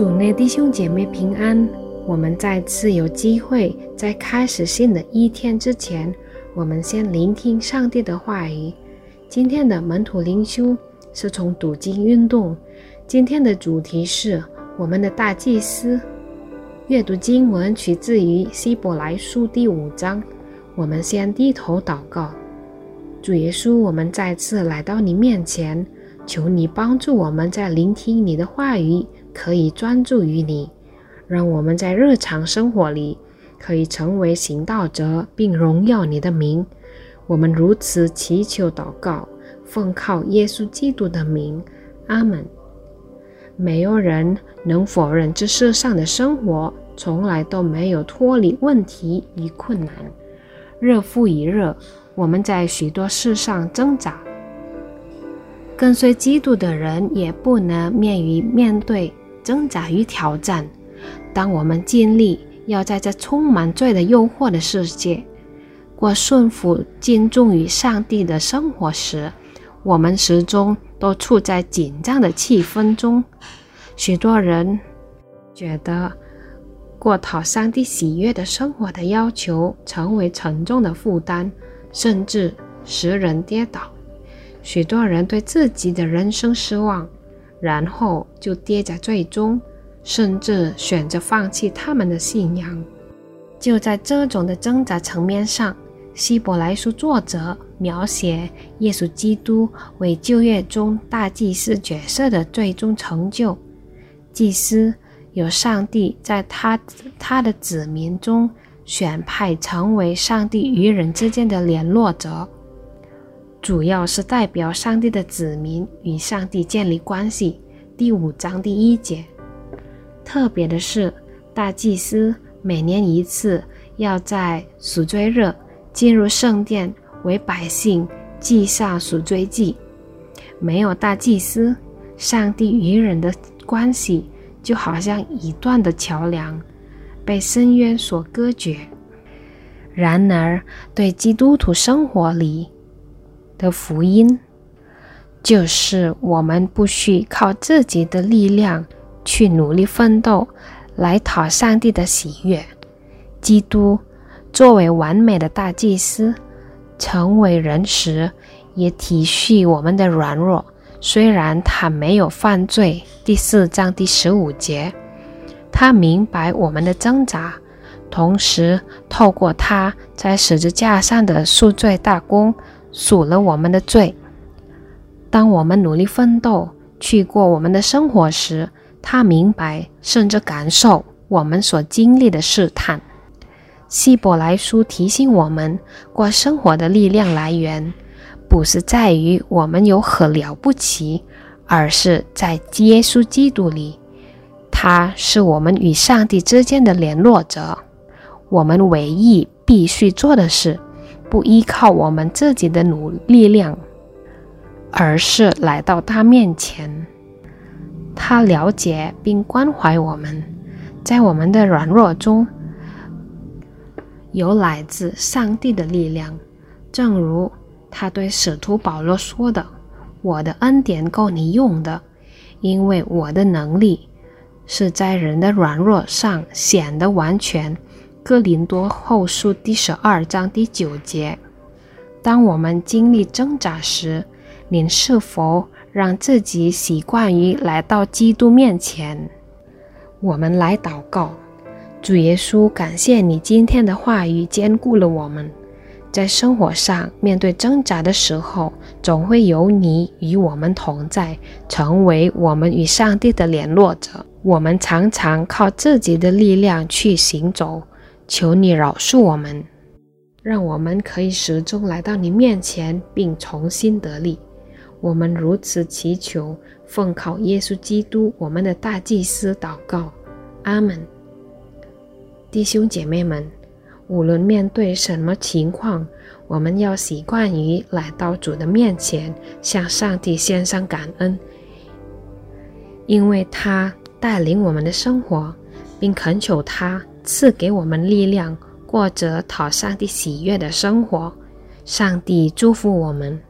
主内弟兄姐妹平安。我们再次有机会，在开始新的一天之前，我们先聆听上帝的话语。今天的门徒灵修是从读经运动。今天的主题是我们的大祭司。阅读经文取自于希伯来书第五章。我们先低头祷告。主耶稣，我们再次来到你面前，求你帮助我们在聆听你的话语，可以专注于你。让我们在日常生活里可以成为行道者，并荣耀你的名。我们如此祈求祷告，奉靠耶稣基督的名，阿门。没有人能否认这世上的生活从来都没有脱离问题与困难。日复一日，我们在许多事上挣扎。跟随基督的人也不能免于面对挣扎与挑战。当我们尽力要在这充满罪的诱惑的世界过顺服、敬重于上帝的生活时，我们始终都处在紧张的气氛中。许多人觉得过讨上帝喜悦的生活的要求成为沉重的负担，甚至使人跌倒。许多人对自己的人生失望，然后就跌在最终。甚至选择放弃他们的信仰。就在这种的挣扎层面上，希伯来书作者描写耶稣基督为旧约中大祭司角色的最终成就。祭司有上帝在他他的子民中选派，成为上帝与人之间的联络者，主要是代表上帝的子民与上帝建立关系。第五章第一节。特别的是，大祭司每年一次要在赎罪日进入圣殿，为百姓祭上赎罪祭。没有大祭司，上帝与人的关系就好像一段的桥梁，被深渊所隔绝。然而，对基督徒生活里的福音，就是我们不需靠自己的力量。去努力奋斗，来讨上帝的喜悦。基督作为完美的大祭司，成为人时，也体恤我们的软弱。虽然他没有犯罪，第四章第十五节，他明白我们的挣扎，同时透过他在十字架上的赎罪大功，赎了我们的罪。当我们努力奋斗，去过我们的生活时，他明白，甚至感受我们所经历的试探。希伯来书提醒我们，过生活的力量来源，不是在于我们有何了不起，而是在耶稣基督里。他是我们与上帝之间的联络者。我们唯一必须做的事，不依靠我们自己的努力量，而是来到他面前。他了解并关怀我们，在我们的软弱中有来自上帝的力量。正如他对使徒保罗说的：“我的恩典够你用的，因为我的能力是在人的软弱上显得完全。”哥林多后书第十二章第九节。当我们经历挣扎时，您是否？让自己习惯于来到基督面前。我们来祷告，主耶稣，感谢你今天的话语坚固了我们。在生活上面对挣扎的时候，总会有你与我们同在，成为我们与上帝的联络者。我们常常靠自己的力量去行走，求你饶恕我们，让我们可以始终来到你面前，并重新得力。我们如此祈求，奉靠耶稣基督，我们的大祭司祷告，阿门。弟兄姐妹们，无论面对什么情况，我们要习惯于来到主的面前，向上帝献上感恩，因为他带领我们的生活，并恳求他赐给我们力量，过着讨上帝喜悦的生活。上帝祝福我们。